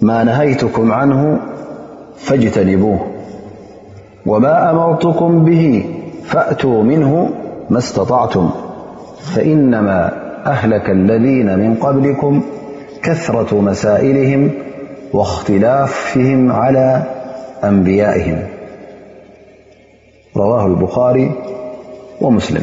ما نهيتكم عنه فاجتنبوه وما أمرتكم به فأتوا منه ما استطعتم فإنما أهلك الذين من قبلكم كثرة مسائلهم واختلافهم على رواه البخاري ومسلم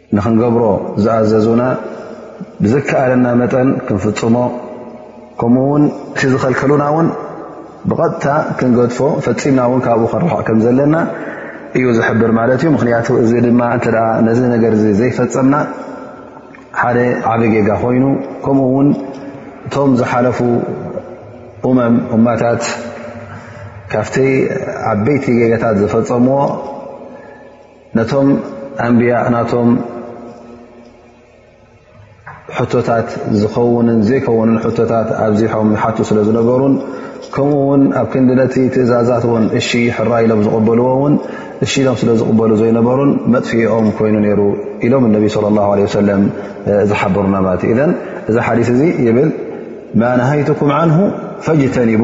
ንኽንገብሮ ዝኣዘዙና ብዝከኣለና መጠን ክንፍፅሞ ከምኡ ውን እቲ ዝኸልከሉና ውን ብቐጥታ ክንገድፎ ፈፂምና ውን ካብኡ ክንርሕቕ ከም ዘለና እዩ ዝሕብር ማለት እዩ ምክንያቱ እዚ ድማ እተ ነዚ ነገር ዚ ዘይፈፀምና ሓደ ዓበ ጌጋ ኮይኑ ከምኡ ውን እቶም ዝሓለፉ እመም እማታት ካብቲ ዓበይቲ ጌጋታት ዝፈፀምዎ ነቶም ኣንብያ ናቶም ሕቶታት ዝኸውንን ዘይከውንን ሕቶታት ኣብዚሖም ይሓቱ ስለ ዝነበሩን ከምኡ ውን ኣብ ክንዲ ነቲ ትእዛዛት ውን እሺ ሕራ ኢሎም ዝቕበልዎ ውን እሺ ኢሎም ስለ ዝቕበሉ ዘይነበሩን መጥፍኦም ኮይኑ ነይሩ ኢሎም እነቢ ስለ ላ ለ ወሰለም ዝሓበሩና ማለት እዩ እዘን እዚ ሓዲስ እዚ ይብል ማ ነሃይትኩም ዓንሁ ፈጅተኒቡ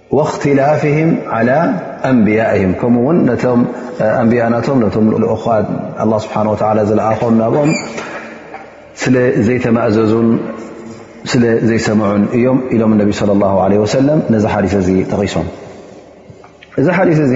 ወክትላፍም ዓላ ኣንብያእም ከምኡ ውን ነቶም ኣንብያ ናቶም ነቶም ልኡኻ ኣላ ስብሓን ወላ ዝለኣኾም ናብኦም ስለ ዘይተማእዘዙን ስለ ዘይሰምዑን እዮም ኢሎም ነቢ ለ ላ ለ ወሰለም ነዚ ሓዲስ እዚ ጠቒሶም እዚ ሓዲስ እዚ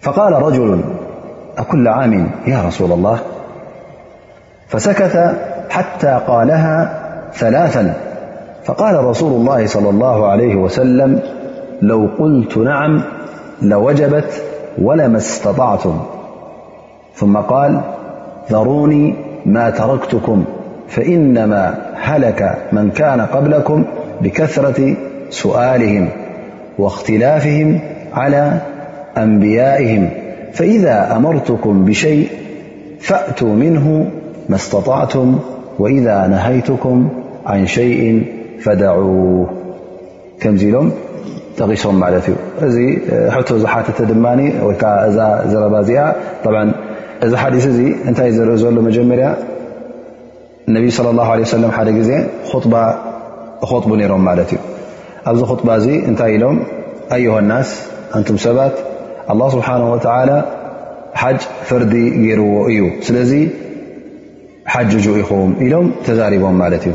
فقال رجل أكل عامن يا رسول الله فسك حتى قالها ثلاثا فقال رسول الله صلى الله عليه وسلم لو قلت نعم لوجبت ولما استطعتم ثم قال ذروني ما تركتكم فإنما هلك من كان قبلكم بكثرة سؤالهم واختلافهم على أنبيائهم فإذا أمرتكم بشيء فأتوا منه مااستطعتم وإذ نهيትكም عن شيء فدع ከምዚ ኢሎም ጠቒሶም ማለት እዩ እዚ ሕቶ ዝሓተተ ድማ ወይከዓ እዛ ዘረባ እዚኣ እዚ ሓዲስ እዚ እንታይ እ ዘርኢ ዘሎ መጀመርያ ነቢይ ስለ ላ ለ ሰለም ሓደ ግዜ ባ ኸጥቡ ነይሮም ማለት እዩ ኣብዚ ኹጥባ እዚ እንታይ ኢሎም ኣዮሃናስ ኣንቱም ሰባት ኣላ ስብሓን ወተላ ሓጅ ፈርዲ ገይርዎ እዩ ስለዚ ሓጅጁ ኢኹም ኢሎም ተዛሪቦም ማለት እዩ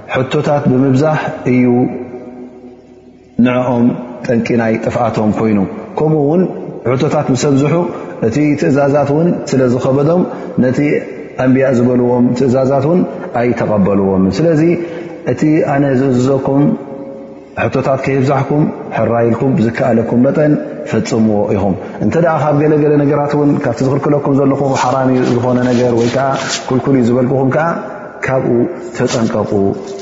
ሕቶታት ብምብዛሕ እዩ ንዕኦም ጠንቂ ናይ ጥፍኣቶም ኮይኑ ከምኡ ውን ሕቶታት ምሰብዝሑ እቲ ትእዛዛት ውን ስለ ዝኸበዶም ነቲ ኣንብያ ዝበልዎም ትእዛዛት ውን ኣይተቐበልዎም ስለዚ እቲ ኣነ ዝእዝዘኩም ሕቶታት ከየብዛሕኩም ሕራይ ኢልኩም ብዝከኣለኩም መጠን ፈፅምዎ ኢኹም እንተ ካብ ገለገለ ነገራት ውን ካብቲ ዝኽልክለኩም ዘለኹ ሓራም ዩ ዝኾነ ነገር ወይ ከዓ ኩልኩል ዩ ዝበልክኹም ከዓ ካብኡ ተጠንቀቑ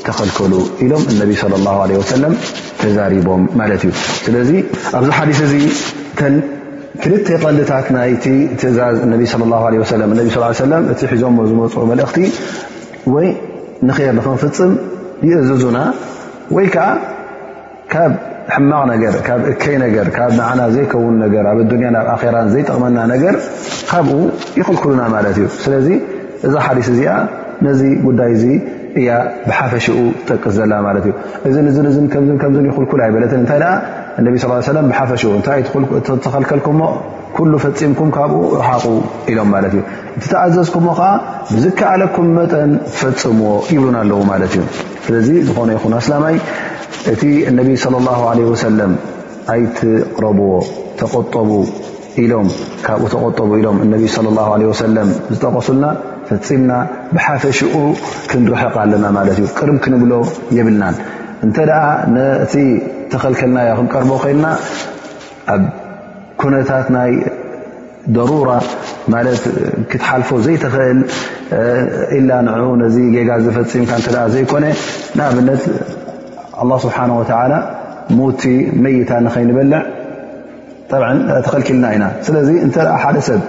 ተኸልከሉ ኢሎም እነቢ ለ ላ ለ ወሰለም ተዛሪቦም ማለት እዩ ስለዚ ኣብዚ ሓዲስ እዚ ተን ክልተ ቀልድታት ናይቲ ትእዛዝ እነቢ ለ ላ ለ ወሰለም እነቢ ስ ሰለም እቲ ሒዞሞ ዝመፅኦ መልእኽቲ ወይ ንክር ንክንፍፅም ይእዝዙና ወይ ከዓ ካብ ሕማቕ ነገር ካብ እከይ ነገር ካብ ንዓና ዘይከውን ነገር ኣብ ኣዱንያ ናብ ኣኼራን ዘይጠቕመና ነገር ካብኡ ይኽልክሉና ማለት እዩ ስለዚ እዛ ሓዲስ እዚኣ ነዚ ጉዳይ እዚ እያ ብሓፈሽኡ ትጠቅስ ዘላ ማለት እዩ እዚ ንዝን እን ከምዝን ከምዝን ይኽልኩል ኣይበለትን እንታይ ደኣ እነቢ ስ ሰለም ብሓፈሽኡ እንታይ ተኸልከልኩምሞ ኩሉ ፈፂምኩም ካብኡ ረሓቑ ኢሎም ማለት እዩ እቲተኣዘዝኩምሞ ከዓ ብዝከኣለኩም መጠን ፈፅምዎ ይብሉና ኣለዉ ማለት እዩ ስለዚ ዝኾነ ይኹን ኣስላማይ እቲ እነቢይ صለ ላه ለ ወሰለም ኣይትቕረብዎ ተቆጠቡ ኢሎም ካብኡ ተቆጠቡ ኢሎም እነቢይ صለ ላ ለ ወሰለም ዝጠቀሱልና ፈፂምና ብሓፈሽኡ ክንርሕቕ ኣለና ማለት እዩ ቅርብ ክንብሎ የብልናን እንተ ደኣ ነቲ ተኸልከልናዮ ክንቀርቦ ኮይንና ኣብ ኩነታት ናይ ደሩራ ማለት ክትሓልፎ ዘይትኽእል ኢላ ን ነዚ ጌጋ ዝፈፂምካ እተ ዘይኮነ ንኣብነት ኣላ ስብሓን ወተላ ሙቲ መይታ ንኸይንበልዕ ጠብ ተኸልኪልና ኢና ስለዚ እተ ሓደ ሰብ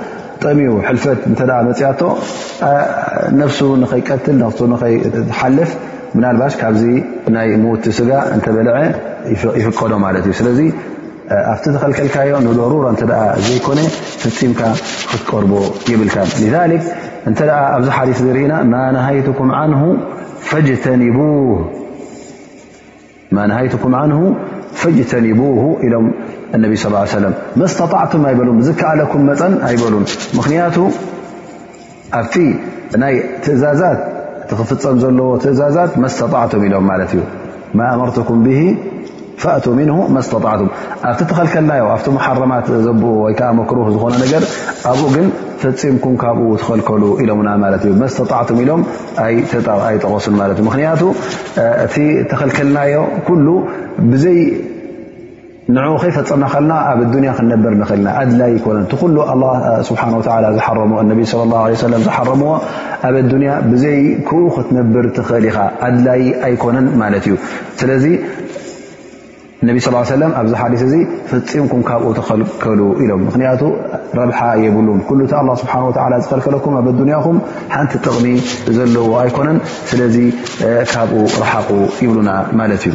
ጠሚዩ ሕልፈት እተ መፅያቶ ነፍሱ ንኸይቀትል ነፍሱ ንኸይሓልፍ ምናልባሽ ካብዚ ናይ ሙቲ ስጋ እንተበልዐ ይፍቀዶ ማለት እዩ ኣብቲ ዝኸልከልካዮ ንደሩራ እተ ዘይኮነ ፍፂምካ ክትቀርቦ ይብልካ እንተ ኣብዚ ሓዲ ዝርኢና ማሃይኩም ን ፈጅተኒቡ ኢሎም ነቢ ስ ሰለም መስተጣዕቱም ኣይበሉን ብዝከኣለኩም መፀን ኣይበሉን ምክንያቱ ኣብቲ ናይ ትእዛዛት እቲ ክፍፀም ዘለዎ ትእዛዛት መስተጣዕቱም ኢሎም ማለት እዩ ማ ኣመርትኩም ብሂ ፈእቱ ምንሁ መስተጣዕቱም ኣብቲ ተኸልከልናዮ ኣብቲ መሓረማት ዘብኡ ወይ ከዓ መክሩህ ዝኾነ ነገር ኣብኡ ግን ፈፂምኩም ካብኡ ትኸልከሉ ኢሎምና ማለት እዩ መስተጣዕቱም ኢሎም ኣይጠቐሱን ማለት እዩ ምክንያቱ እቲ ተኸልከልናዮ ኩሉ ብዘይ ንዕኡ ከይፈፀምና ከልና ኣብ ኣዱንያ ክንነበር ንኽእልና ኣድላይ ይኮነን እቲ ኩሉ ኣላ ስብሓን ወተላ ዝሓረሞ እነቢ ስለ ላ ለ ሰለም ዝሓረምዎ ኣብ ኣዱንያ ብዘይ ክኡ ክትነብር ትኽእል ኢኻ ኣድላይ ኣይኮነን ማለት እዩ ስለዚ እነቢ ስ ሰለም ኣብዚ ሓዲስ እዚ ፈፂምኩም ካብኡ ተኸልከሉ ኢሎም ምክንያቱ ረብሓ የብሉን ኩሉ እቲ ኣላ ስብሓን ወተላ ዝኸልከለኩም ኣብ ኣዱንያኹም ሓንቲ ጥቕሚ ዘለዎ ኣይኮነን ስለዚ ካብኡ ረሓቑ ይብሉና ማለት እዩ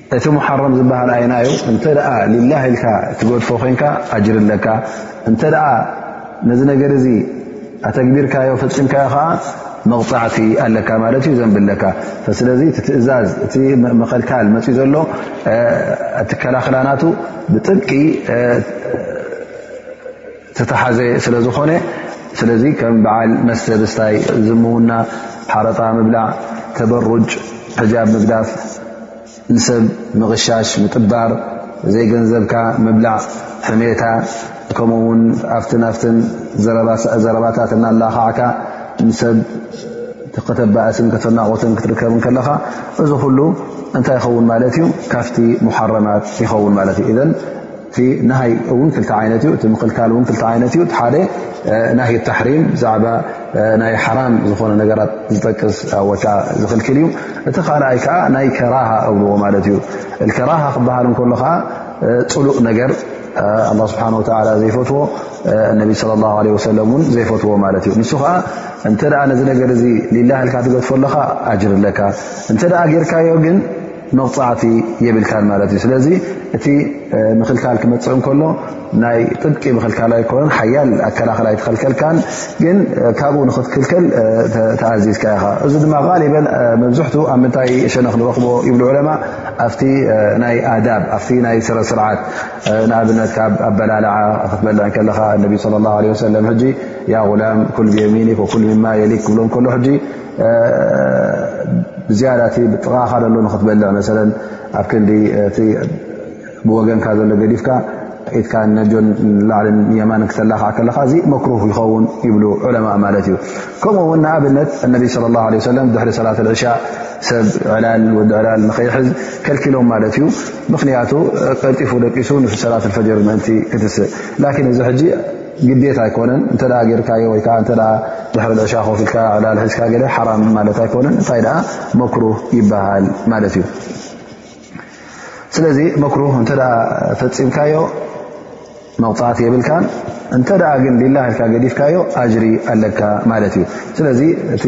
እቲ ሙሓረም ዝበሃል ኣይና እዩ እንተ ሊላ ኢልካ ትገድፎ ኮንካ ኣጅር ኣለካ እንተ ነዚ ነገር እዚ ኣተግቢርካዮ ፈፂምካዮ ከዓ መቕፃዕቲ ኣለካ ማለት እዩ ዘንብለካ ስለዚ እቲ ትእዛዝ እቲ መኸልካል መፅኡ ዘሎ ኣትከላኽላናቱ ብጥብቂ ዝተተሓዘ ስለ ዝኾነ ስለዚ ከም በዓል መስተ ብስታይ ዝምውና ሓረጣ ምብላዕ ተበሩጅ ሕጃብ ምግዳፍ ንሰብ ምቕሻሽ ምጥባር ዘይገንዘብካ ምብላዕ ሕሜታ ከምኡ ውን ኣብትን ኣብትን ዘረባታት እናላኻዕካ ንሰብ ከተባእስን ከተናቆትን ክትርከብ ከለኻ እዚ ኩሉ እንታይ ይኸውን ማለት እዩ ካፍቲ ሙሓረማት ይኸውን ማለት እዩ እቲ ናሃይ እውን ክልተ ዓይነት እዩ እቲ ምክልካል እውን ክልተ ዓይነት እዩ ሓደ ናሂ ታሕሪም ብዛዕባ ናይ ሓራም ዝኾነ ነገራት ዝጠቅስ ወ ዝኽልክል እዩ እቲ ካልኣይ ከዓ ናይ ከራሃ እብልዎ ማለት እዩ ከራሃ ክበሃል እንከሎ ከዓ ፅሉእ ነገር ኣላ ስብሓን ወተላ ዘይፈትዎ እነቢ ስለ ላ ለ ወሰለም እውን ዘይፈትዎ ማለት እዩ ንሱ ከዓ እንተ ነዚ ነገር እዚ ሊላሃልካ ትገድፎ ኣለኻ ኣጅር ኣለካ እንተ ጌርካዮ ግን መቕፃዕቲ የብልካን ማለት እዩ ስለዚ እቲ ምክልካል ክመፅእ እንከሎ ናይ ጥብቂ ምክልካል ኣይኮነን ሓያል ኣከላኸል ኣይተኸልከልካን ግን ካብኡ ንክትክልከል ተኣዚዝካ ኢኻ እዚ ድማ ቓሊበን መብዝሕቱ ኣብ ምንታይ ሸነክ ንረኽቦ ይብሉ ዕለማ ኣብቲ ናይ ኣዳብ ኣብቲ ናይ ስረ ስርዓት ንኣብነት ካብ ኣበላልዓ ክትበልዕ ከለኻ እነቢ ለ ላ ወሰለም ሕጂ ያ ጉላም ኩል ብየሚኒክ ወኩል ምማ የሊክ ክብሎም ከሎ ሕጂ ብዝያዳ እቲ ብጥቓኻ ደሎ ንክትበልዕ መሰለ ኣብ ክንዲ እቲ ብወገንካ ዘሎ ገዲፍካ ኢትካ ነጆን ላዕሊ የማን ክተላኽዕ ከለኻ እዚ መክሩህ ይኸውን ይብሉ ዑለማ ማለት እዩ ከምኡ ውን ንኣብነት እነቢ ስለ ላ ለ ሰለም ድሕሪ ሰላት ልዕሻ ሰብ ዕላል ወዲ ዕላል ንኸይሕዝ ከልኪሎም ማለት እዩ ምኽንያቱ ቀልጢፉ ደቂሱ ንሰላት ፈጀር ምእንቲ ክትስእ ላኪን እዚ ሕጂ ግዴታ ኣይኮነን እተ ገርካዮ ወይ ዓ እ ድሕሪ ዕሻ ኮፍ ኢልካ ዕላል ሕዝካ ገለ ሓራም ማለት ኣይኮነን እንታይ ደኣ መክሩህ ይበሃል ማለት እዩ ስለዚ መክሩህ እንተ ፈፂምካዮ መቕፃዕቲ የብልካን እንተ ግን ሊላ ኢልካ ገዲፍካዮ ኣጅሪ ኣለካ ማለት እዩ ስለዚ እቲ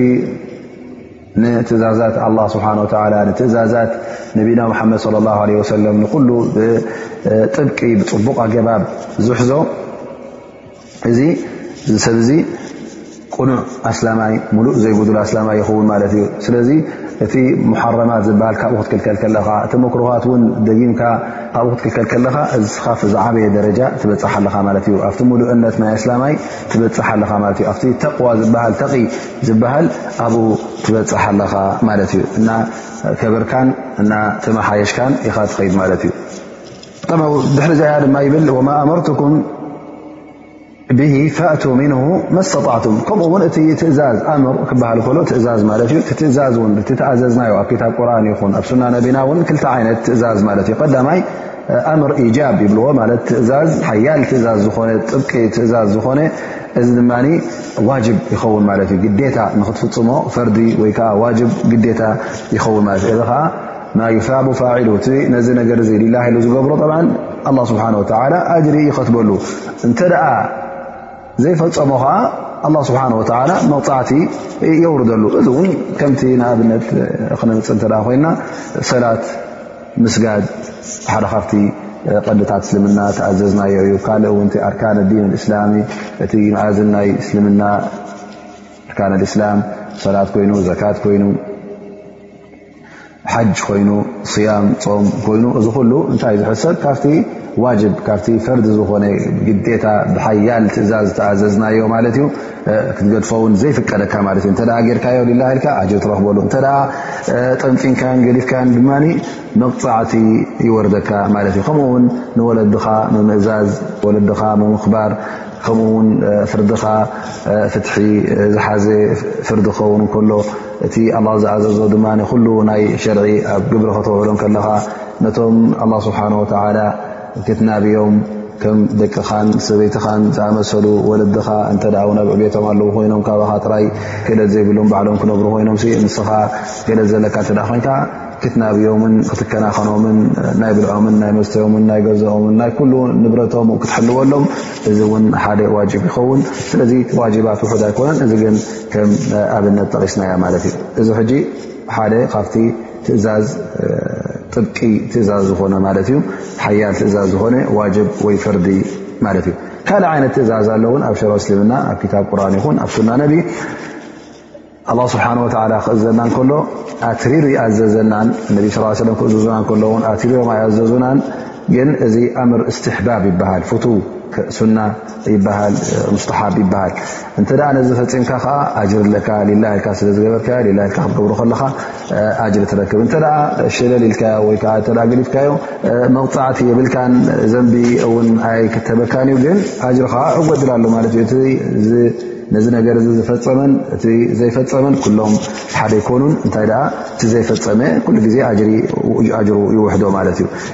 ንትእዛዛት ኣላ ስብሓን ወተላ ንትእዛዛት ነቢና ሙሓመድ ለ ላ ለ ወሰለም ንኩሉ ብጥብቂ ብፅቡቕ ኣገባብ ዝሕዞ እዚ ሰብ እዚ ቅኑዕ ኣስላማይ ሙሉእ ዘይጉዱል ኣስላማይ ይኸውን ማለት እዩ ስለዚ እቲ ሙሓረማት ዝበሃል ካብኡ ክትክልከል ከለኻ እቲ መክሩሃት እውን ደጊምካ ካብኡ ክትክልከል ከለኻ እዚስኻ ዝዓበየ ደረጃ ትበፅሓ ኣለኻ ማለት እዩ ኣብቲ ሙሉእነት ናይ ኣስላማይ ትበፅሓ ኣለኻ ማለት እዩ ኣብቲ ተቕዋ ዝበሃል ተቒ ዝበሃል ኣብኡ ትበፅሕ ኣለኻ ማለት እዩ እና ከበርካን እና ተመሓየሽካን ኢኻ ትኸይድ ማለት እዩ ድሕሪ ዚኣ ድማ ይብል ወማ ኣመርትኩም ብ ፈእቱ ምንሁ መስተጣዕቱም ከምኡ ውን እቲ ትእዛዝ ኣምር ክበሃል ከሎ ትእዛዝ ማለት እዩ ቲ ትእዛዝ ውን እቲ ተኣዘዝናዮ ኣብ ክታብ ቁርን ይኹን ኣብ ሱና ነቢና ውን ክልተ ዓይነት ትእዛዝ ማለት እዩ ቀዳማይ ኣምር ኢጃብ ይብልዎ ማለት ትእዛዝ ሓያል ትእዛዝ ዝኾነ ጥብቂ ትእዛዝ ዝኾነ እዚ ድማ ዋጅብ ይኸውን ማለት እዩ ግዴታ ንክትፍፅሞ ፈርዲ ወይ ከዓ ዋጅብ ግዴታ ይኸውን ማለት እዩ እዚ ከዓ ማ ዩሳቡ ፋዒሉ እቲ ነዚ ነገር እዚ ሊላ ኢሉ ዝገብሮ ጠ ኣላ ስብሓን ወተላ ኣጅሪ ይኸትበሉ እንተ ደኣ ዘይፈፀሞ ከዓ ኣላ ስብሓን ወተላ መቕፃዕቲ የውርደሉ እዚ እውን ከምቲ ንኣብነት ክነምፅ እንተ ኮይና ሰላት ምስጋድ ሓደ ካብቲ ቀንድታት እስልምና ተኣዘዝናዮ እዩ ካልእ እውን ኣርካን ዲን እስላሚ እቲ መእዝን ናይ እስልምና ኣርካን እስላም ሰላት ኮይኑ ዘካት ኮይኑ ሓጅ ኮይኑ ስያም ፆም ኮይኑ እዚ ኩሉ እንታይ ዝሕሰብ ካብቲ ዋጅብ ካብቲ ፈርዲ ዝኾነ ግዴታ ብሓያል ትእዛዝ ተኣዘዝናዮ ማለት እዩ ክትገድፎውን ዘይፍቀደካ ማለት እዩ እተ ጌርካዮ ላ ኢልካ ኣጅር ትረክበሉ እተ ጠንፂንካን ገዲፍካን ድማ መቕፃዕቲ ይወርደካ ማለት እዩ ከምኡውን ንወለድኻ ምምእዛዝ ወለድኻ ምምኽባር ከምኡውን ፍርድኻ ፍትሒ ዝሓዘ ፍርዲ ክኸውን ከሎ እቲ ኣላ ዝኣዘዞ ድማ ኩሉ ናይ ሸርዒ ኣብ ግብሪ ከተውዕሎ ከለኻ ነቶም ኣላ ስብሓን ወተላ ክትናብዮም ከም ደቅኻን ሰበይትኻን ዝኣመሰሉ ወለድኻ እንተ ውን ኣብ ዕቤቶም ኣለዉ ኮይኖም ካባኻ ጥራይ ክእለት ዘይብሎም ባዕሎም ክነብሩ ኮይኖም ንስኻ ክእለት ዘለካ እተ ኮይንካ ክትናብዮምን ክትከናኸኖምን ናይ ብልዖምን ናይ መስተዮምን ናይ ገዘኦምን ናይ ኩሉ ንብረቶም ክትሕልወሎም እዚ እውን ሓደ ዋጅብ ይኸውን ስለዚ ዋጅባት ውሑድ ኣይኮነን እዚ ግን ከም ኣብነት ጠቒስናያ ማለት እዩ እዚ ሕጂ ሓደ ካብቲ ትእዛዝ ጥብቂ ትእዛዝ ዝኾነ ማለት እዩ ሓያል ትእዛዝ ዝኾነ ዋጅብ ወይ ፈርዲ ማለት እዩ ካልእ ዓይነት ትእዛዝ ኣለውን ኣብ ሸሮ እስልምና ኣብ ክታብ ቁርን ይኹን ኣብ ሱና ነቢ ኣላ ስብሓን ወላ ክእዘና ከሎ ኣትሪር ይኣዘዘናን ነቢ ስ ሰለ ክእዝዙና ከሎውን ኣትሪሮም ኣይኣዘዙናን ግን እዚ ኣምር እስትሕባብ ይበሃል ፍቱ ሱና ይበሃል ሙስተሓብ ይበሃል እንተ ነዚ ፈፂምካ ከዓ ኣጅር ኣለካ ሌላ ኢልካ ስለ ዝገበርካዮ ሌላ ኢልካ ክትገብሩ ከለኻ ኣጅር ትረክብ እንተ ሸለል ኢልካዮ ወይ ከዓ እተ ገዲፍካዮ መቕፃዕቲ የብልካን ዘንቢ እውን ኣይ ክተበካን እዩ ግን ኣጅር ከዓ እጎድል ኣሎ ማለት እዩ እቲ ነዚ ነገር እዚ ዝፈፀመን እቲ ዘይፈፀመን ኩሎም ሓደ ይኮኑን እንታይ ደኣ እቲ ዘይፈፀመ ኩሉ ግዜ ኣጅሩ ይውሕዶ ማለት እዩ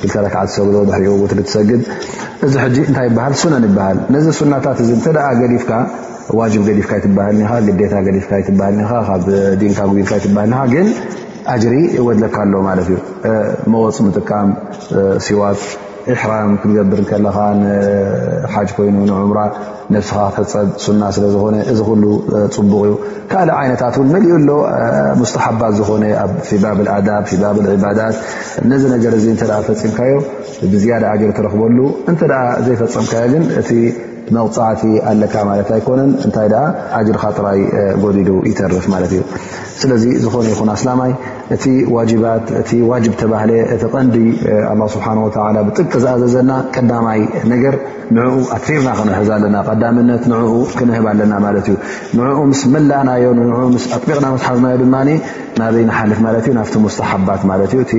ክልተ ረክዓ ትሰግዶ ድሕሪኡ ውትሪ ትሰግድ እዚ ሕጂ እንታይ ይበሃል ሱነን ይበሃል ነዚ ሱናታት እዚ እንተ ገዲፍካ ዋጅብ ገዲፍካ ኣይትበሃልን ኢኻ ግዴታ ገዲፍካ ኣይትበሃልን ኢኻ ካብ ዲንካ ጉይልካ ኣይትበሃልን ኢኻ ግን ኣጅሪ ይወድለካ ኣሎ ማለት እዩ መወፅ ምጥቃም ሲዋት ኢሕራም ክትገብር ከለኻ ንሓጅ ኮይኑ ንዑምራ ነብስኻ ፈፀም ሱና ስለ ዝኾነ እዚ ኩሉ ፅቡቕ እዩ ካልእ ዓይነታት ውን መሊኡ ኣሎ ሙስተሓባት ዝኾነ ኣብ ፊባብ ኣዳብ ፊባብ ዕባዳት ነዚ ነገር እዚ እተ ፈፂምካዮ ብዝያደ ኣጅር ትረኽበሉ እንተ ዘይፈፀምካዮ ግን እቲ መቕፃዕቲ ኣለካ ማለት ኣይኮነን እንታይ ደኣ ኣጅርካ ጥራይ ጎዲዱ ይተርፍ ማለት እዩ ስለዚ ዝኾነ ይኹን ኣስላማይ እቲ ዋጅባት እቲ ዋጅብ ተባህለ እቲ ቐንዲ ኣላ ስብሓን ወተላ ብጥቂ ዝኣዘዘና ቀዳማይ ነገር ንኡ ኣትሪርና ክንሕዝ ኣለና ቀዳምነት ንኡ ክንህብ ኣለና ማለት እዩ ንኡ ምስ መላእናዮ ን ምስ ኣጥቢቕና መስሓዝናዮ ድማ ናበይ ንሓልፍ ማለት እዩ ናብቲ ሙስተሓባት ማለት እዩ እቲ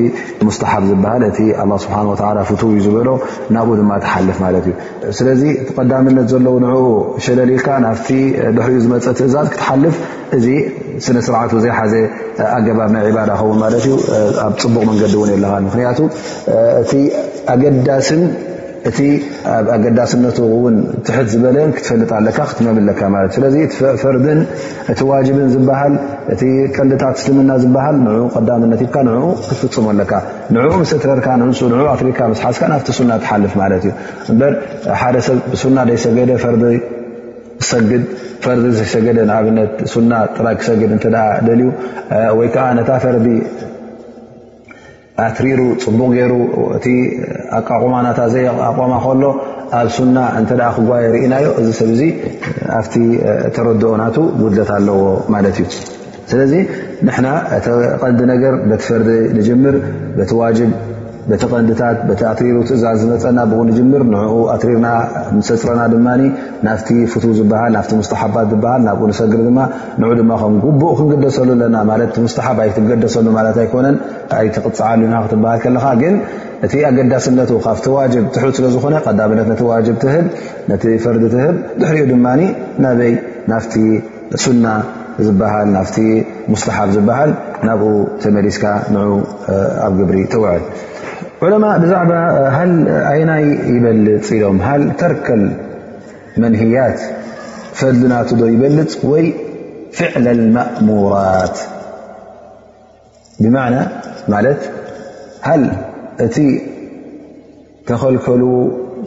ሙስተሓብ ዝበሃል እቲ ኣላ ስብሓን ወላ ፍትው እዩ ዝበሎ ናብኡ ድማ ትሓልፍ ማለት እዩ ስለዚ እቲ ቀዳምነት ዘለዉ ንኡ ሸለልልካ ናብቲ ድሕሪኡ ዝመፀ ትእዛዝ ክትሓልፍ እዚ ስነ ስርዓት ዘይሓዘ ኣገባብ ናይ ዕባዳ ኸውን ማለት እዩ ኣብ ፅቡቕ መንገዲ እውን የለኻን ምክንያቱ እቲ ኣገዳስን እቲ ኣብ ኣገዳስነቱ እውን ትሕት ዝበለ ክትፈልጥ ኣለካ ክትመም ኣለካ ማለት እዩ ስለዚ እቲ ፈርድን እቲ ዋጅብን ዝበሃል እቲ ቀንድታት እስልምና ዝበሃል ንኡ ቀዳምነት ሂብካ ንኡ ክትፍፅሙ ኣለካ ንኡ ምስ እትረርካ ንንሱ ንኡ ኣትሪካ ምስ ሓዝካ ናብቲ ሱና ትሓልፍ ማለት እዩ እምበር ሓደ ሰብ ብሱና ዘይሰገደ ፈርዲ ዝሰግድ ፈርዲ ዘይሰገደ ንኣብነት ሱና ጥራይ ክሰግድ እንተ ደልዩ ወይ ከዓ ነታ ፈርዲ ኣትሪሩ ፅቡቕ ገይሩ እቲ ኣቃቑማ ናታ ዘይኣቋማ ከሎ ኣብ ሱና እንተ ክጓየ ርኢናዮ እዚ ሰብ እዚ ኣብቲ ተረድኦ ናቱ ጉድለት ኣለዎ ማለት እዩ ስለዚ ንሕና እቲ ቐንዲ ነገር በቲ ፈርዲ ንጅምር በቲ ዋጅብ በቲ ቐንዲታት በቲ ኣትሪሩ ትእዛዝ ዝመፀና ብኡ ንጅምር ንኡ ኣትሪርና ምሰፅረና ድማ ናፍቲ ፍቱ ዝበሃል ናፍቲ ሙስተሓባት ዝበሃል ናብኡ ንሰግር ድማ ንዑ ድማ ከም ጉቡእ ክንግደሰሉ ኣለና ማለት ምስታሓብ ኣይትገደሰሉ ማለት ኣይኮነን ኣይትቕፅዓሉ ኢና ክትበሃል ከለኻ ግን እቲ ኣገዳስነቱ ካብቲ ዋጅብ ትሑት ስለ ዝኾነ ቀዳምነት ነቲ ዋጅብ ትህብ ነቲ ፈርዲ ትህብ ድሕሪኡ ድማ ናበይ ናፍቲ ሱና ዝበሃል ናፍቲ ሙስታሓብ ዝበሃል ናብኡ ተመሊስካ ንዑ ኣብ ግብሪ ተውዕል ዑለማ ብዛዕባ ሃኣይናይ ይበልፅ ኢሎም ሃ ተርከል መንህያት ፈድሊ ናቱ ዶ ይበልፅ ወይ ፍዕለ ልማእሙራት ብማዕና ማለት ሃል እቲ ተኸልከሉ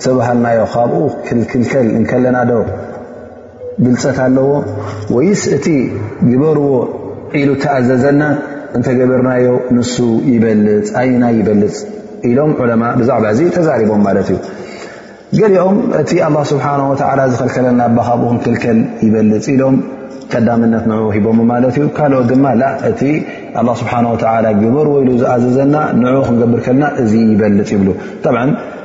ዝተባሃልናዮ ካብኡ ክልክልከል እንከለና ዶ ብልፀት ኣለዎ ወይስ እቲ ግበርዎ ኢሉ ተኣዘዘና እንተገበርናዮ ንሱ ይበልፅ ኣይና ይበልፅ ኢሎም ዑለማ ብዛዕባ እዚ ተዛሪቦም ማለት እዩ ገሊኦም እቲ ኣላህ ስብሓን ወተዓላ ዝኸልከለና እባ ካብኡ ክንክልከል ይበልፅ ኢሎም ቀዳምነት ንዕኡ ሂቦም ማለት እዩ ካልኦት ድማ ላ እቲ ኣላ ስብሓን ወተዓላ ግበር ወይሉ ዝኣዘዘና ንኡ ክንገብር ከልና እዚ ይበልፅ ይብሉ ጠብ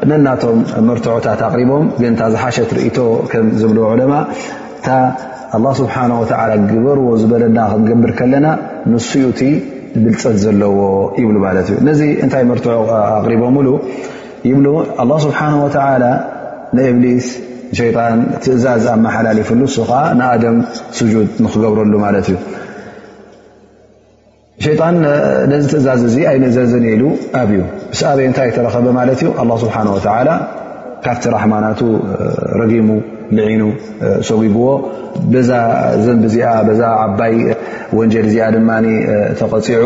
ነናቶም መርትዖታት ኣቕሪቦም ግን እታ ዝሓሸት ርእቶ ከም ዝብልዎ ዑለማ እታ ኣላ ስብሓን ወተዓላ ግበርዎ ዝበለና ክንገብር ከለና ንስኡቲ ብልፀት ዘለዎ ይብሉ ማለት እዩ ነዚ እንታይ መርትዖ ኣቕሪቦምሉ ይብሉ ኣላ ስብሓን ወተላ ንእብሊስ ሸይጣን ትእዛዝ ኣመሓላሊፍሉ እሱ ከዓ ንኣደም ስጁድ ንክገብረሉ ማለት እዩ ሸይጣን ነዚ ትእዛዝ እዚ ኣይንእዘዝን ኢሉ ኣብዩ ምስ ኣበይ እንታይ ተረኸበ ማለት እዩ ኣላ ስብሓን ወተላ ካብቲ ራሕማናቱ ረጊሙ ልዒኑ ሰጒግዎ በዛ ዘንቢ እዚኣ በዛ ዓባይ ወንጀል እዚኣ ድማ ተቐፂዑ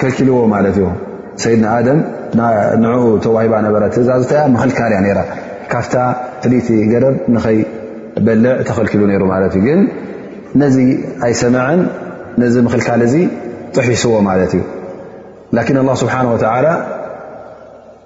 ከልኪልዎ ማለት ዩ ሰይድና ኣደም ንዕኡ ተዋሂባ ነበረ ትእዛዝ ታ ምክልካል እያ ነራ ካብታ ፍልይቲ ገደብ ንኸይበልዕ ተኸልኪሉ ነይሩ ማለት እዩ ግን ነዚ ኣይሰምዐን ነዚ ምክልካል እዚ ጥሒስዎ ማለት እዩ ላኪን ኣላ ስብሓን ወተላ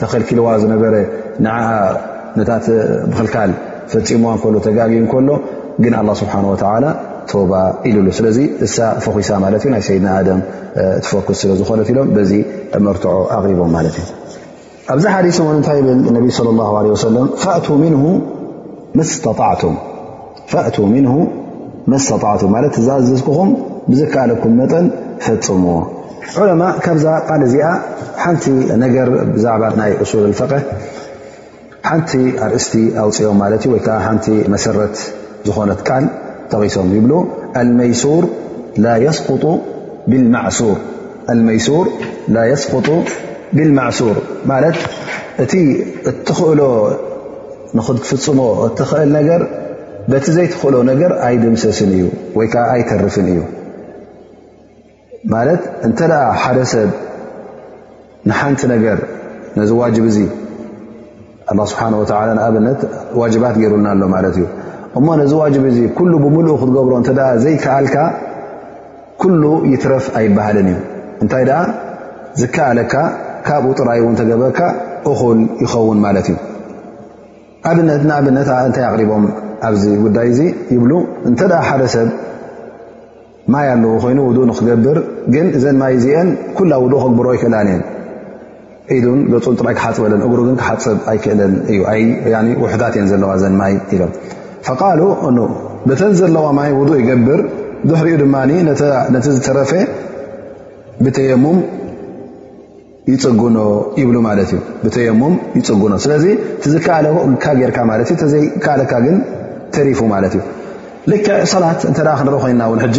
ተኸልኪልዋ ዝነበረ ንዓኣ ነታ ምኽልካል ፈፂምዋ እከሎ ተጋጊ እከሎ ግን ኣላ ስብሓን ወተዓላ ቶባ ኢሉሉ ስለዚ እሳ ፈኺሳ ማለት እዩ ናይ ሰይድና ኣደም ትፈክስ ስለ ዝኾነት ኢሎም በዚ መርትዖ ኣቕሪቦም ማለት እዩ ኣብዚ ሓዲስ እውን እንታይ ይብል ነቢ ለ ላ ለ ወሰለም ፋእቱ ምንሁ መስተጣዕቱም ፈእቱ ምንሁ መስተጣዕቱ ማለት ዛዘዝኩኹም ብዝከኣለኩም መጠን ፈፅምዎ ዑለማ ካብዛ ቃል እዚኣ ሓንቲ ነገር ብዛዕባ ናይ እሱል ልፈቀ ሓንቲ ኣርእስቲ ኣውፅኦም ማለት እዩ ወይከዓ ሓንቲ መሰረት ዝኾነት ቃል ጠቂሶም ይብሉ መይሱር ላ የስቁጡ ብልማዕሱር ማለት እቲ እትኽእሎ ንክትፍፅሞ እትኽእል ነገር በቲ ዘይትኽእሎ ነገር ኣይድምሰስን እዩ ወይ ከዓ ኣይተርፍን እዩ ማለት እንተ ሓደ ሰብ ንሓንቲ ነገር ነዚ ዋጅብ እዙ ኣላ ስብሓን ወተላ ንኣብነት ዋጅባት ገይሩልና ኣሎ ማለት እዩ እሞ ነዚ ዋጅብ እዙ ኩሉ ብምልእ ክትገብሮ እተ ዘይከኣልካ ኩሉ ይትረፍ ኣይበሃልን እዩ እንታይ ደኣ ዝከኣለካ ካብኡ ጥራይ እውን ተገበርካ እኹል ይኸውን ማለት እዩ ኣብነት ንኣብነት እንታይ ኣቕሪቦም ኣብዚ ጉዳይ እዚ ይብሉ እንተ ሓደ ሰብ ማይ ኣለዎ ኮይኑ ውዱእ ንክገብር ግን እዘን ማይ እዚአን ኩላ ውዱእ ከግብሮ ኣይክእላን እየን ኢዱን ገጹን ጥራይ ክሓጽበለን እግሩ ግን ክሓጽብ ኣይክእለን እዩ ኣይ ውሕዳት እየን ዘለዋ ዘን ማይ ኢሎም ፈቃሉ እ በተን ዘለዋ ማይ ውዱእ ይገብር ድሕሪኡ ድማ ነቲ ዝተረፈ ብተየሙም ይፅግኖ ይብሉ ማለት እዩ ብተየሙም ይፅግኖ ስለዚ ትዝከኣለካ ጌርካ ማለት እዩ ተዘይከኣለካ ግን ተሪፉ ማለት እዩ ልክዕ ሰላት እንተ ክንርኢ ኮይና እውን ሕጂ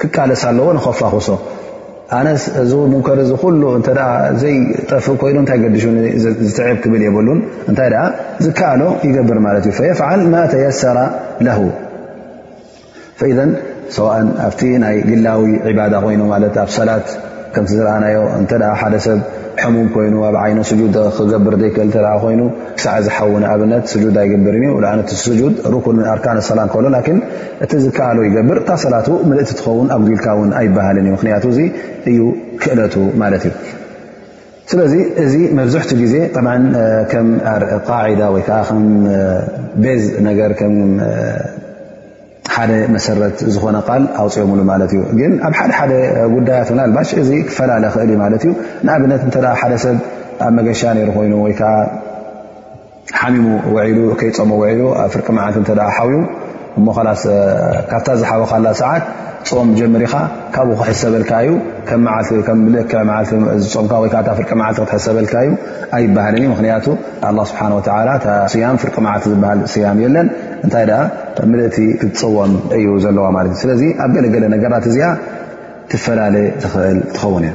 ክቃለስ ኣለዎ ንኸፋኹሶ ኣነስ እዚ ሙንከር እዚ ኩሉ እተ ዘይጠፍእ ኮይኑ እንታይ ገዲሹ ዝትዕብ ክብል የብሉን እንታይ ደኣ ዝከኣሎ ይገብር ማለት እዩ ፈየፍዓል ማ ተየሰራ ለሁ ፈኢ ሰዋእን ኣብቲ ናይ ግላዊ ዕባዳ ኮይኑ ማለት ኣብ ሰላት ከምቲ ዝረኣናዮ እንተ ሓደ ሰብ ሕሙም ኮይኑ ኣብ ዓይኑ ስጁድ ክገብር ዘይክእል እተ ኮይኑ ክሳዕ ዝሓዊ ንኣብነት ስጁድ ኣይገብርን እዩ እቲ ስጁድ ሩኩን ኣርካን ሰላን ከሎ እቲ ዝከኣሎ ይገብር እታ ሰላቱ ምልእቲ ትኸውን ኣጉዲልካ ውን ኣይበሃልን እዩ ምክንያቱ እዚ እዩ ክእለቱ ማለት እዩ ስለዚ እዚ መብዝሕቲ ግዜ ብ ከም ቃዒዳ ወይ ከዓ ከም ቤዝ ነገር ከም ሓደ መሰረት ዝኾነ ቃል ኣውፅኦምሉ ማለት እዩ ግን ኣብ ሓደ ሓደ ጉዳያት ና ልባሽ እዚ ክፈላለ ክእል ዩ ማለት እዩ ንኣብነት እተ ሓደ ሰብ ኣብ መገሻ ነይሩ ኮይኑ ወይከዓ ሓሚሙ ውዒሉ ከይፀሞ ውዒሉ ኣብ ፍርቂ መዓልቲ እንተ ሓውዩ እሞ ኸላስ ካብታ ዝሓወኻላ ሰዓት ፆም ጀምር ኢኻ ካብኡ ክሕሰበልካ እዩ ከም መዓልቲ ከም ልክ መዓልቲ ዝፆምካ ወይ ካዓ ፍርቂ መዓልቲ ክትሕሰበልካ እዩ ኣይበሃልን እዩ ምክንያቱ ኣላ ስብሓን ወተዓላ እታ ስያም ፍርቂ መዓልቲ ዝበሃል ስያም የለን እንታይ ደኣ ምልእቲ ክትፀወም እዩ ዘለዋ ማለት እዩ ስለዚ ኣብ ገለገለ ነገራት እዚኣ ትፈላለ ትኽእል ትኸውን እያ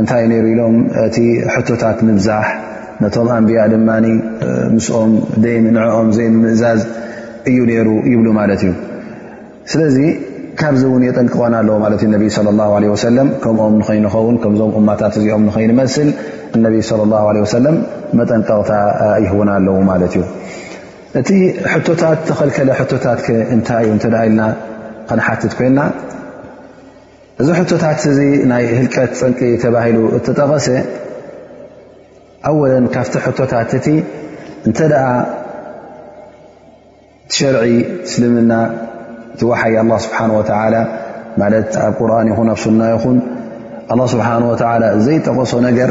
እንታይ ነይሩ ኢሎም እቲ ሕቶታት ምብዛሕ ነቶም ኣንብያ ድማ ምስኦም ዘይምንዕኦም ዘይምምእዛዝ እዩ ነይሩ ይብሉ ማለት እዩ ስለዚ ካብዚ እውን የጠንቅቐና ኣለዎ ማለት እዩ ነቢይ ለ ላ ለ ወሰለም ከምኦም ንኸይንኸውን ከምዞም እማታት እዚኦም ንኸይንመስል እነቢይ ለ ላ ለ ወሰለም መጠንቀቕታ ይህውና ኣለዉ ማለት እዩ እቲ ሕቶታት ተኸልከለ ሕቶታት ከ እንታይ እዩ እንተ ኢልና ክንሓትት ኮይና እዚ ሕቶታት እዚ ናይ ህልቀት ፀንቂ ተባሂሉ እተጠቐሰ ኣወለን ካብቲ ሕቶታት እቲ እንተደኣ ሸርዒ እስልምና ትወሓይ ኣላ ስብሓን ወተላ ማለት ኣብ ቁርን ይኹን ኣብ ሱና ይኹን ኣላ ስብሓን ወተላ ዘይጠቐሶ ነገር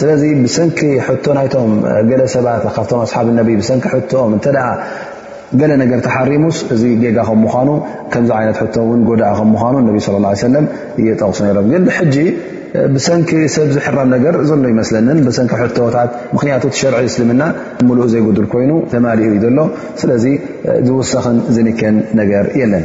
ስለዚ ብሰንኪ ሕቶ ናይቶም ገለ ሰባት ካብቶም ኣስሓብ ነቢ ብሰንኪ ሕትኦም እተ ገለ ነገር ተሓሪሙስ እዚ ጌጋ ከም ምኳኑ ከምዚ ዓይነት ሕቶ ውን ጎዳእ ከም ምኳኑ ነቢ ስለ ላ ሰለም እየጠቕሱ ነይሮም ግን ሕጂ ብሰንኪ ሰብ ዝሕረም ነገር ዘሎ ይመስለንን ብሰንኪ ሕቶታት ምክንያቱ እቲ ሸርዒ እስልምና ምሉእ ዘይጉዱል ኮይኑ ተማሊኡ እዩ ዘሎ ስለዚ ዝውሰኽን ዝንከን ነገር የለን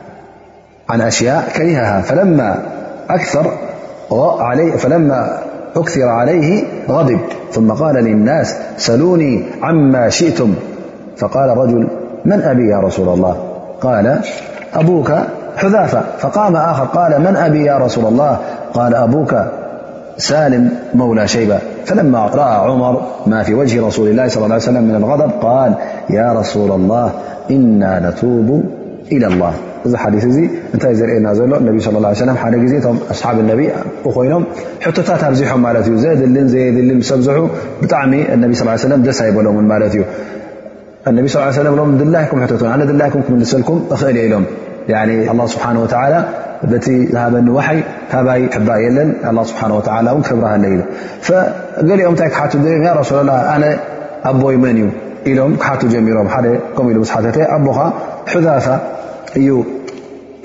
عن أشياء كرهها فلما أكثر عليه غضب ثم قال للناس سألوني عما شئتم فقال ارجل من أبي يا رسول الله قال أبوك حذافة فقام آخر قال من أبي يا رسول الله قال أبوك سالم مولى شيبة فلما رأى عمر ما في وجه رسول الله صلى الله عليه وسلم من الغضب قال يا رسول الله إنا نتوب ኢለ ላህ እዚ ሓዲስ እዚ እንታይ ዘርእየና ዘሎ ነቢ ስለ ላ ሰለም ሓደ ግዜ እቶም ኣስሓብ ነቢ ኮይኖም ሕቶታት ኣብዚሖም ማለት እዩ ዘድልን ዘየድልን ሰብዝሑ ብጣዕሚ ነቢ ስ ሰለም ደስ ኣይበሎምን ማለት እዩ ነቢ ስ ሰለም ሎም ድላይኩም ሕተቱ ኣነ ድላይኩም ክምልሰልኩም እኽእል እየ ኢሎም ኣላ ስብሓን ወተዓላ በቲ ዝሃበኒ ዋሓይ ካባይ ሕባ የለን ኣላ ስብሓን ወተላ እውን ክብርሃለ ኢሉ ገሊኦም እንታይ ክሓቱ ድም ያ ረሱላ ላ ኣነ ኣቦይ መን እዩ ኢሎም ክሓቱ ጀሚሮም ሓደ ከምኡ ኢሉ ምስ ሓተተ ኣቦኻ ሕዛፋ እዩ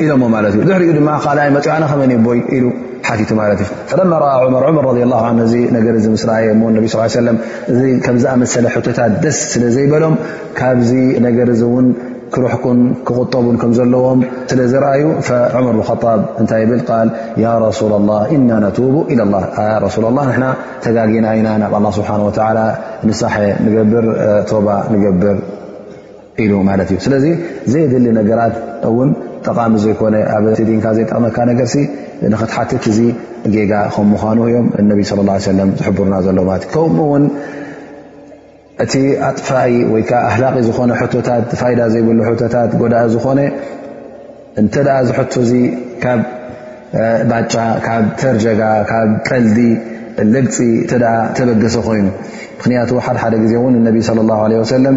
ኢሎሞ ማለት እዩ ድሕሪኡ ድማ ካልኣይ መፅዮ ኣነ ከመን ቦይ ኢሉ ሓቲቱ ማለት እዩ ፈለማ ረኣ ዑመር ዑመር ረዲ ላ ን እዚ ነገር እዚ ምስ ረኣየ እሞ ነቢ ስ ሰለም እዚ ከምዝኣመሰለ ሕቶታት ደስ ስለ ዘይበሎም ካብዚ ነገር እዚ እውን ክርሕኩን ክቁጠቡን ከም ዘለዎም ስለ ዝረኣዩ ዑመር ብከጣብ እንታይ ይብል ቃል ያ ረሱላ ላ እና ነቱቡ ኢላ ላ ረሱላ ላ ንና ተጋጊና ኢና ናብ ኣላ ስብሓን ወተላ ንሳሐ ንገብር ቶባ ንገብር ኢሉ ማለት እዩ ስለዚ ዘይድሊ ነገራት እውን ጠቓሚ ዘይኮነ ኣብ ዲንካ ዘይጠቕመካ ነገር ንክትሓትት እዚ ጌጋ ከም ምኳኑ እዮም እነቢ ለ ላ ሰለም ዝሕብሩና ዘሎ ማለት እዩ ከምኡ ውን እቲ ኣጥፋኢ ወይ ከዓ ኣህላቂ ዝኾነ ሕቶታት ፋይዳ ዘይብሉ ሕቶታት ጎዳኢ ዝኾነ እንተ እዚ ሕቶ እዚ ካብ ባጫ ካብ ተርጀጋ ካብ ቀልዲ ልግፂ እተ ተበገሰ ኮይኑ ምክንያቱ ሓደሓደ ግዜ እውን እነቢ ለ ላ ለ ወሰለም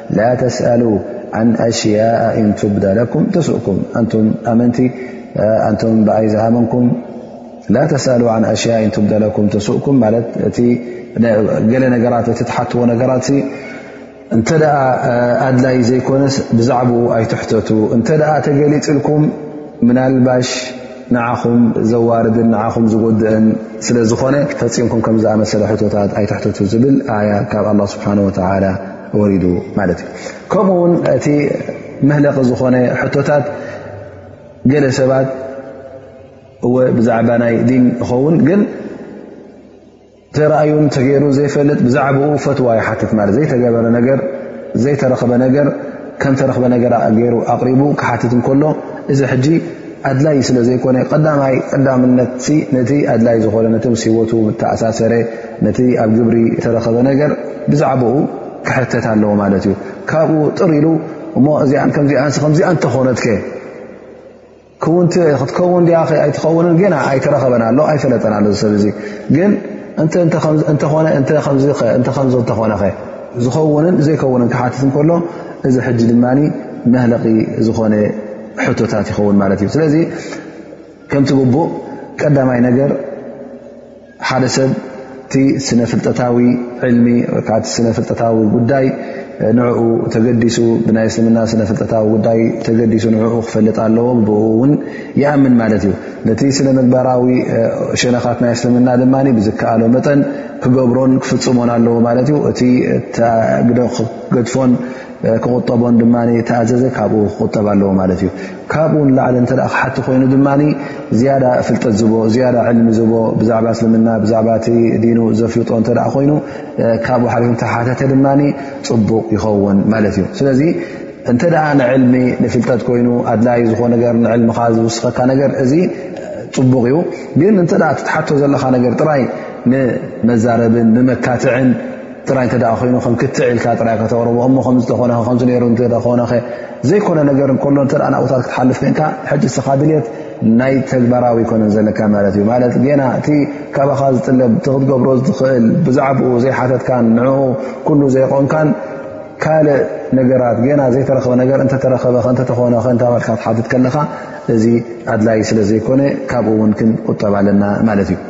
ላ ተስኣሉ ን ኣሽያء ን ትብዳ ለኩም ተስእኩም ኣንቱም ኣመንቲ ኣንቱም ብኣይ ዝኣመንኩም ላ ተስኣሉ ን ኣሽያ ን ትብዳ ለኩም ተስእኩም ማለት እቲ ገለ ነገራት እቲ ትሓትዎ ነገራት እንተ ኣድላይ ዘይኮነስ ብዛዕባኡ ኣይትሕተቱ እንተ ተገሊፅልኩም ምናልባሽ ንዓኹም ዘዋርድን ንዓኹም ዝጎድእን ስለ ዝኾነ ፈፂምኩም ከም ዝኣመሰለ ሕቶታት ኣይትሕተቱ ዝብል ኣያ ካብ ኣላ ስብሓን ወተላ ወሪዱ ማለት እዩ ከምኡ ውን እቲ መህለቂ ዝኾነ ሕቶታት ገለ ሰባት እወ ብዛዕባ ናይ ዲን ይኸውን ግን ተረእዩን ተገይሩ ዘይፈልጥ ብዛዕባኡ ፈትዋ ይሓትት ማለት ዘይተገበረ ነገር ዘይተረኽበ ነገር ከም ተረኽበ ነገር ገይሩ ኣቕሪቡ ክሓትት እንከሎ እዚ ሕጂ ኣድላይ ስለ ዘይኮነ ቀዳማይ ቀዳምነት ነቲ ኣድላይ ዝኾነ ነቲ ምስ ሂወቱ ተኣሳሰረ ነቲ ኣብ ግብሪ ተረኸበ ነገር ብዛዕባኡ ክሕተት ኣለዎ ማለት እዩ ካብኡ ጥር ኢሉ እሞ እዚኣ ከምዚኣ ከምዚኣ እንተኾነት ከ ክውንቲ ክትከውን ዲኣ ኣይትኸውንን ግና ኣይተረኸበን ኣሎ ኣይፈለጠን ኣሎ ዝሰብ እዙ ግን እንተኾነ እከምዝእንተኾነኸ ዝኸውንን ዘይከውንን ክሓትት እንከሎ እዚ ሕጂ ድማ መህለቒ ዝኾነ ሕቶታት ይኸውን ማለት እዩ ስለዚ ከምቲ ግቡእ ቀዳማይ ነገር ሓደ ሰብ እቲ ስነ ፍልጠታዊ ዕልሚ ወይከዓ ስነ ፍልጠታዊ ጉዳይ ንዕኡ ተገዲሱ ብናይ እስልምና ስነ ፍልጠታዊ ጉዳይ ተገዲሱ ንዕኡ ክፈልጥ ኣለዎ ብኡ እውን ይኣምን ማለት እዩ ነቲ ስነ ምግባራዊ ሸነኻት ናይ እስልምና ድማ ብዝከኣሎ መጠን ክገብሮን ክፍፅሞን ኣለዎ ማለት እዩ እቲ ግደ ክገድፎን ክቁጠቦን ድማ ተኣዘዘ ካብኡ ክቁጠብ ኣለዎ ማለት እዩ ካብኡ ንላዕሊ እተ ክሓቲ ኮይኑ ድማ ዝያዳ ፍልጠት ዝቦ ዝያዳ ዕልሚ ዝቦ ብዛዕባ እስልምና ብዛዕባ እቲ ዲኑ ዘፍልጦ እተ ኮይኑ ካብኡ ሓ ተሓተተ ድማ ፅቡቕ ይኸውን ማለት እዩ ስለዚ እንተ ንዕልሚ ንፍልጠት ኮይኑ ኣድላይ ዝኾ ነገር ንዕልምኻ ዝውስኸካ ነገር እዚ ፅቡቕ እዩ ግን እተ ትትሓቶ ዘለኻ ነገር ጥራይ ንመዛረብን ንመካትዕን ጥራይ እንተ ኮይኑ ከም ክትዕ ኢልካ ጥራይ ከተቕርቦ እሞ ከም ዝተኾነ ከምዚ ነይሩ እተኾነ ዘይኮነ ነገር ከሎ እተ ናብኡታት ክትሓልፍ ኮንካ ሕጂ ስኻ ድልት ናይ ተግባራዊ ኮነ ዘለካ ማለት እዩ ማለት ገና እቲ ካባኻ ዝጥለብ እቲ ክትገብሮ ዝትኽእል ብዛዕባኡ ዘይሓተትካን ንኡ ኩሉ ዘይቆንካን ካልእ ነገራት ገና ዘይተረኽበ ነገር እንተተረኸበ ከእንተተኾነ ከእንታበልካ ትሓትት ከለኻ እዚ ኣድላይ ስለ ዘይኮነ ካብኡ እውን ክንቁጠብ ኣለና ማለት እዩ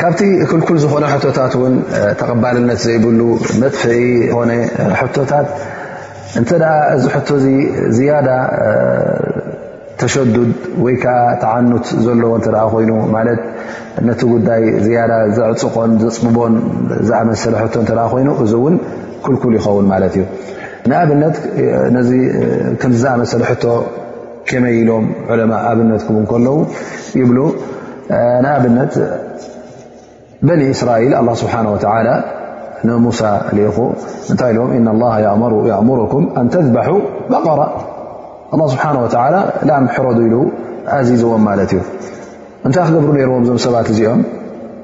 ካብቲ ክልኩል ዝኾነ ሕቶታት ውን ተቐባልነት ዘይብሉ መጥፍኢ ዝኾነ ሕቶታት እንተ እዚ ሕቶ እዚ ዝያዳ ተሸዱድ ወይ ከዓ ተዓኑት ዘለዎ እተ ኮይኑ ማለት ነቲ ጉዳይ ዝያዳ ዘዕፅቆን ዘፅብቦን ዝኣመሰለ ሕቶ እተ ኮይኑ እዚ እውን ክልኩል ይኸውን ማለት እዩ ንኣብነት ነዚ ከምዝኣመሰለ ሕቶ ከመይ ኢሎም ዑለማ ኣብነት ክቡ ከለዉ ይብሉ ንኣብነት በኒ እስራኤል ኣላ ስብሓን ወተላ ንሙሳ ልኢኹ እንታይ ኢሎም እና ላ የእሙርኩም ኣንተዝበሑ በቐራ ኣላ ስብሓን ወተላ ላም ሕረዱ ኢሉ ኣዚዝዎም ማለት እዩ እንታይ ክገብሩ ነይርዎም እዞም ሰባት እዚኦም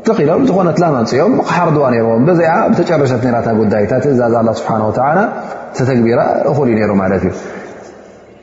ትኽ ኢሎም ዝኾነት ላም ኣንፅኦም ክሓርድዋ ነይርዎም በዚኣ ብተጨረሰት ነራታ ጉዳይታ ትእዛዝ ኣላ ስብሓን ወተላ ተተግቢራ እኹል እዩ ነይሩ ማለት እዩ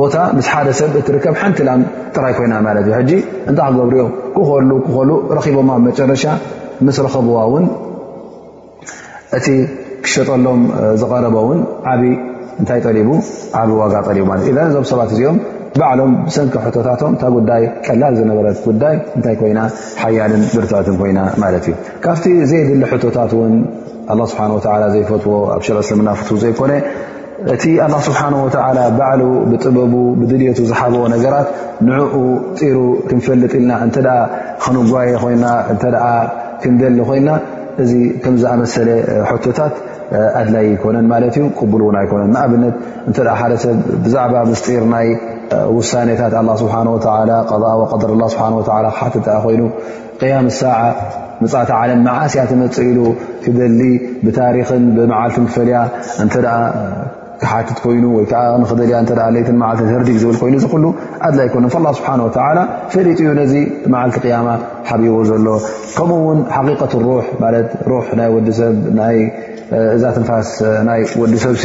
ቦታ ምስ ሓደ ሰብ እትርከብ ሓንቲ ላም ጥራይ ኮይና ማለት እዩ ሕጂ እንታይ ክገብሩ እዮም ክኸሉ ክኸሉ ረኺቦማ ብ መጨረሻ ምስ ረኸብዋ እውን እቲ ክሸጠሎም ዝቐረበ እውን ዓብ እንታይ ጠሊቡ ዓብ ዋጋ ጠሊቡ ማለት እዘ እዞም ሰባት እዚኦም ባዕሎም ብሰንኪ ሕቶታቶም እታ ጉዳይ ቀላል ዝነበረት ጉዳይ እንታይ ኮይና ሓያልን ብርትዕትን ኮይና ማለት እዩ ካብቲ ዘየድሊ ሕቶታት እውን ኣላ ስብሓን ወተላ ዘይፈትዎ ኣብ ሸር እስልምና ፍትው ዘይኮነ እቲ ኣላ ስብሓን ወተዓላ ባዕሉ ብጥበቡ ብድልቱ ዝሓበ ነገራት ንዕኡ ጢሩ ክንፈልጥ ኢልና እንተ ክንጓየ ኮይና እተ ክንደሊ ኮይና እዚ ከም ዝኣመሰለ ሕቶታት ኣድላይ ኣይኮነን ማለት እዩ ቅቡል እውን ኣይኮነን ንኣብነት እንተ ሓደ ሰብ ብዛዕባ ምስጢር ናይ ውሳኔታት ኣላ ስብሓን ወተላ ቀ ወቀድር ላ ስብሓ ክሓትት ኮይኑ ቅያም ሳዓ ምፅእቲ ዓለም መዓስ እያ ትመፅእ ኢሉ ክደሊ ብታሪክን ብመዓልትን ክፈልያ እንተ ክሓትት ኮይኑ ወይ ከዓ ንክደልያ እተ ለይትን መዓልትን ህርዲግ ዝብል ኮይኑ እዚ ኩሉ ኣድላ ኣይኮነ ላ ስብሓን ወተላ ፈሊጡ እዩ ነዚ መዓልቲ ቅያማ ሓቢዎ ዘሎ ከምኡ ውን ሓቂቀት ሩሕ ማለት ሩሕ ናይ ወዲሰብ ናይ እዛ ትንፋስ ናይ ወዲ ሰብሲ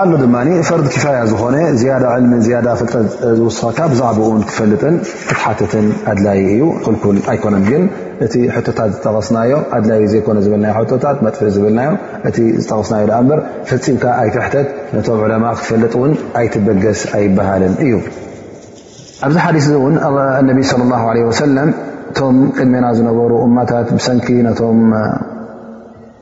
ኣሎ ድማ ፈርድ ክፋያ ዝኾነ ዝያዳ ዕልሚ ዝያዳ ፍልጠት ዝውስኸካ ብዛዕባኡን ክትፈልጥን ክትሓትትን ኣድላዪ እዩ ክልኩል ኣይኮነን ግን እቲ ሕቶታት ዝጠቐስናዮ ኣድላዪ ዘይኮነ ዝብልናዮ ሕቶታት መጥፍእ ዝብልናዮ እቲ ዝጠቐስናዮ ድኣ እምበር ፈፂምካ ኣይትሕተት ነቶም ዕለማ ክትፈልጥ እውን ኣይትበገስ ኣይበሃልን እዩ ኣብዚ ሓዲስ እዚ እውን ነቢ ስለ ላሁ ለ ወሰለም እቶም ቅድሜና ዝነበሩ እማታት ብሰንኪ ነቶም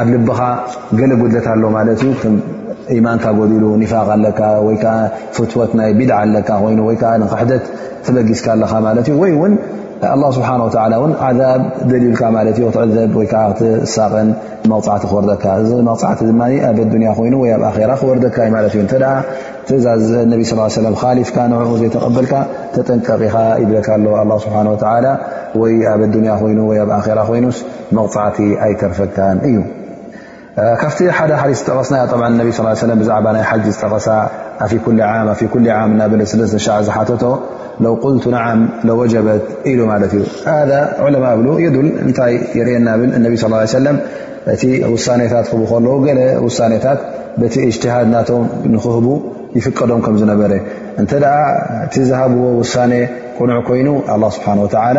ኣብ ልብኻ ገለ ጉድለት ኣሎ ማለት እዩ ከም ኢማንካ ጎዲሉ ኒፋቅ ኣለካ ወይ ከዓ ፍትወት ናይ ቢድዓ ኣለካ ኮይኑ ወይ ከዓ ንክሕደት ተበጊስካ ኣለካ ማለት እዩ ወይ እውን ኣላ ስብሓን ወተላ እውን ዓዛብ ደልዩልካ ማለት እዩ ክትዕዘብ ወይ ከዓ ክትሳቀን መቕፃዕቲ ክወርደካ እዚ መቕፃዕቲ ድማ ኣብ ኣዱንያ ኮይኑ ወይ ኣብ ኣኼራ ክወርደካ እዩ ማለት እዩ እንተ ትእዛዝ ነቢ ስ ሰለም ካሊፍካ ንዕኡ ዘይተቐበልካ ተጠንቀቂኻ ይብለካ ኣሎ ኣላ ስብሓን ወተላ ወይ ኣብ ኣዱንያ ኮይኑ ወይ ኣብ ኣራ ኮይኑስ መቕፃዕቲ ኣይተርፈካን እዩ ካብቲ ሓደ ሓዲ ዝጠቐስናዮ ብ ነቢ ስ ሰለ ብዛዕባ ናይ ሓጂ ዝጠቐሳ ኣፊ ኩ ዓም ኣፊ ኩ ዓም እናበለ ስለስተ ሻዕ ዝሓተቶ ለው ቁልቱ ንዓም ለወጀበት ኢሉ ማለት እዩ ዛ ዕለማ ብሉ የዱል እንታይ የርእየና ብል እነቢ ስ ሰለም እቲ ውሳኔታት ክቡ ከለዉ ገለ ውሳኔታት በቲ እጅትሃድ ናቶም ንክህቡ ይፍቀዶም ከም ዝነበረ እንተ እቲ ዝሃብዎ ውሳኔ ቁኑዕ ኮይኑ ኣላ ስብሓን ወተዓላ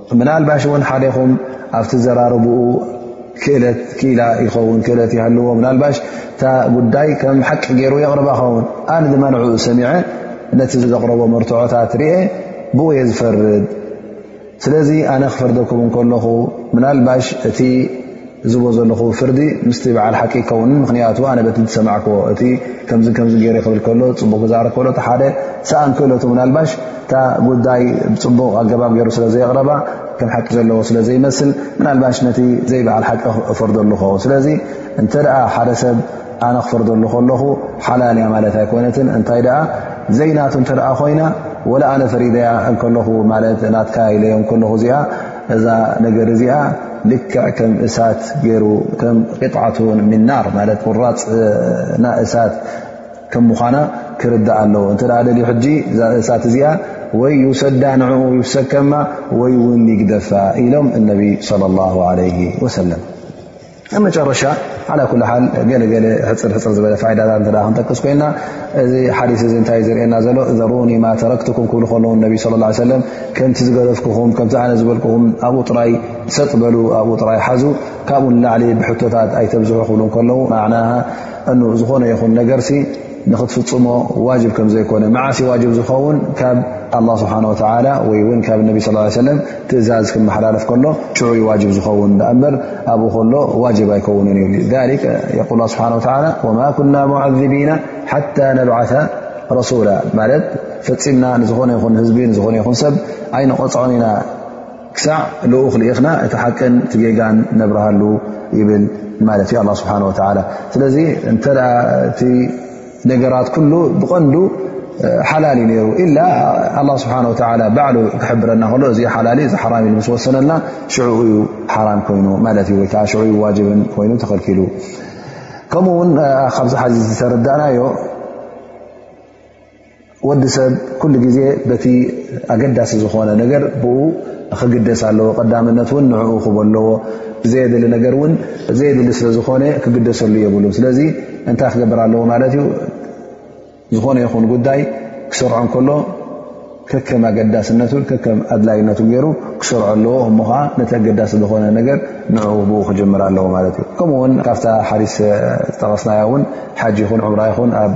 ምናልባሽ እውን ሓደኹም ኣብቲ ዘራርብኡ ክእለት ክኢላ ይኸውን ክእለት ይሃልዎ ምናልባሽ እታ ጉዳይ ከም ሓቂ ገይሩ የቕርባ ኸውን ኣነ ድማ ንዕኡ ሰሚዐ ነቲ ዘቕረቦ መርትዖታት ርአ ብኡ እየ ዝፈርድ ስለዚ ኣነ ክፈርደኩም እንከለኹ ምናልባሽ እቲ ዝቦ ዘለኹ ፍርዲ ምስቲ በዓል ሓቂ ይከውንን ምክንያቱ ኣነ በቲ ዝሰማዕክዎ እቲ ከምዚ ከምዚ ገይረ ክብል ከሎ ፅቡቅ ክዛዕር ከሎ እቲ ሓደ ሰኣን ክእለቱ ምናልባሽ እታ ጉዳይ ብፅቡቅ ኣገባብ ገይሩ ስለ ዘየቕረባ ከም ሓቂ ዘለዎ ስለ ዘይመስል ምናልባሽ ነቲ ዘይበዓል ሓቂ ክፈርዶ ኣሉ ኸው ስለዚ እንተ ደኣ ሓደ ሰብ ኣነ ክፈርዶ ኣሉ ከለኹ ሓላል እያ ማለት ኣይኮነትን እንታይ ደኣ ዘይናቱ እንተደኣ ኮይና ወላ ኣነ ፈሪደያ እንከለኹ ማለት ናትካ ኢለዮ እንከለኹ እዚኣ እዛ ነገር እዚኣ ልክዕ ከም እሳት ገይሩ ከም ቅጥዓት ን ሚናር ማለት ቁራፅ ና እሳት ከም ምዃና ክርዳእ ኣለዎ እንተ ደልዩ ሕጂ እዛ እሳት እዚኣ ወይ ይውሰዳ ንዕኡ ይውሰከማ ወይ እውን ይግደፋ ኢሎም እነቢ ለ ላ ለ ወሰለም ኣብ መጨረሻ ዓላ ኩል ሓል ገለገለ ሕፅር ሕፅር ዝበለ ፋይዳታት እተ ክንጠቅስ ኮይና እዚ ሓዲስ እዚ እንታይ ዝርእየና ዘሎ ዘሩኒ ማ ተረክትኩም ክብሉ ከለዉ ነቢ ስለ ላ ሰለም ከምቲ ዝገደፍኩኹም ከምቲ ኣነ ዝበልኩኹም ኣብኡ ጥራይ ሰጥበሉ ኣብኡ ጥራይ ሓዙ ካብኡ ንላዕሊ ብሕቶታት ኣይተብዝሑ ክብሉ ከለዉ ማዕና እኑ ዝኾነ ይኹን ነገርሲ ንክትፍፅሞ ዋጅብ ከም ዘይኮነ መዓሲ ዋጅብ ዝኸውን ካብ ኣላ ስብሓን ወተላ ወይ እውን ካብ ነቢ ስ ሰለም ትእዛዝ ክመሓላለፍ ከሎ ሽዑ ዩ ዋጅብ ዝኸውን ኣ እምበር ኣብኡ ከሎ ዋጅብ ኣይከውንን እዩ የል ስብሓ ወላ ወማ ኩና ሙዓዚቢና ሓታ ነብዓታ ረሱላ ማለት ፈፂምና ንዝኾነ ይኹን ህዝቢ ንዝኾነ ይኹን ሰብ ኣይንቐፅዖን ኢና ክሳዕ ልኡኽ ልኢኽና እቲ ሓቅን እቲ ጌጋን ነብርሃሉ ይብል ማለት እዩ ኣላ ስብሓን ወተላ ስለዚ እንተ እቲ ነገራት ኩሉ ብቐንዱ ሓላል እዩ ነይሩ ኢላ ኣላ ስብሓን ወተላ ባዕሉ ክሕብረና ከሎ እዚ ሓላል እዚ ሓራም ኢሉ ምስ ወሰነልና ሽዑኡ እዩ ሓራም ኮይኑ ማለት እዩ ወይከዓ ሽዑ ዩ ዋጅብን ኮይኑ ተኸልኪሉ ከምኡ ውን ካብዚ ሓዚ ዝተረዳእናዮ ወዲ ሰብ ኩሉ ግዜ በቲ ኣገዳሲ ዝኾነ ነገር ብኡ ክግደስ ኣለዎ ቀዳምነት እውን ንዕኡ ክበ ኣለዎ ዘየድሊ ነገር እውን ዘየድሊ ስለ ዝኾነ ክግደሰሉ የብሉ ስለዚ እንታይ ክገብር ኣለዎ ማለት እዩ ዝኾነ ይኹን ጉዳይ ክሰርዖ ከሎ ከከም ኣገዳስነቱ ከከም ኣድላይነቱ ገይሩ ክሰርዖ ኣለዎ እሞ ከዓ ነቲ ኣገዳሲ ዝኾነ ነገር ንዕኡ ብኡ ክጀምር ኣለዎ ማለት እዩ ከምኡውን ካብታ ሓዲስ ዝጠቐስናያ እውን ሓጅ ይኹን ዕምራ ይኹን ኣብ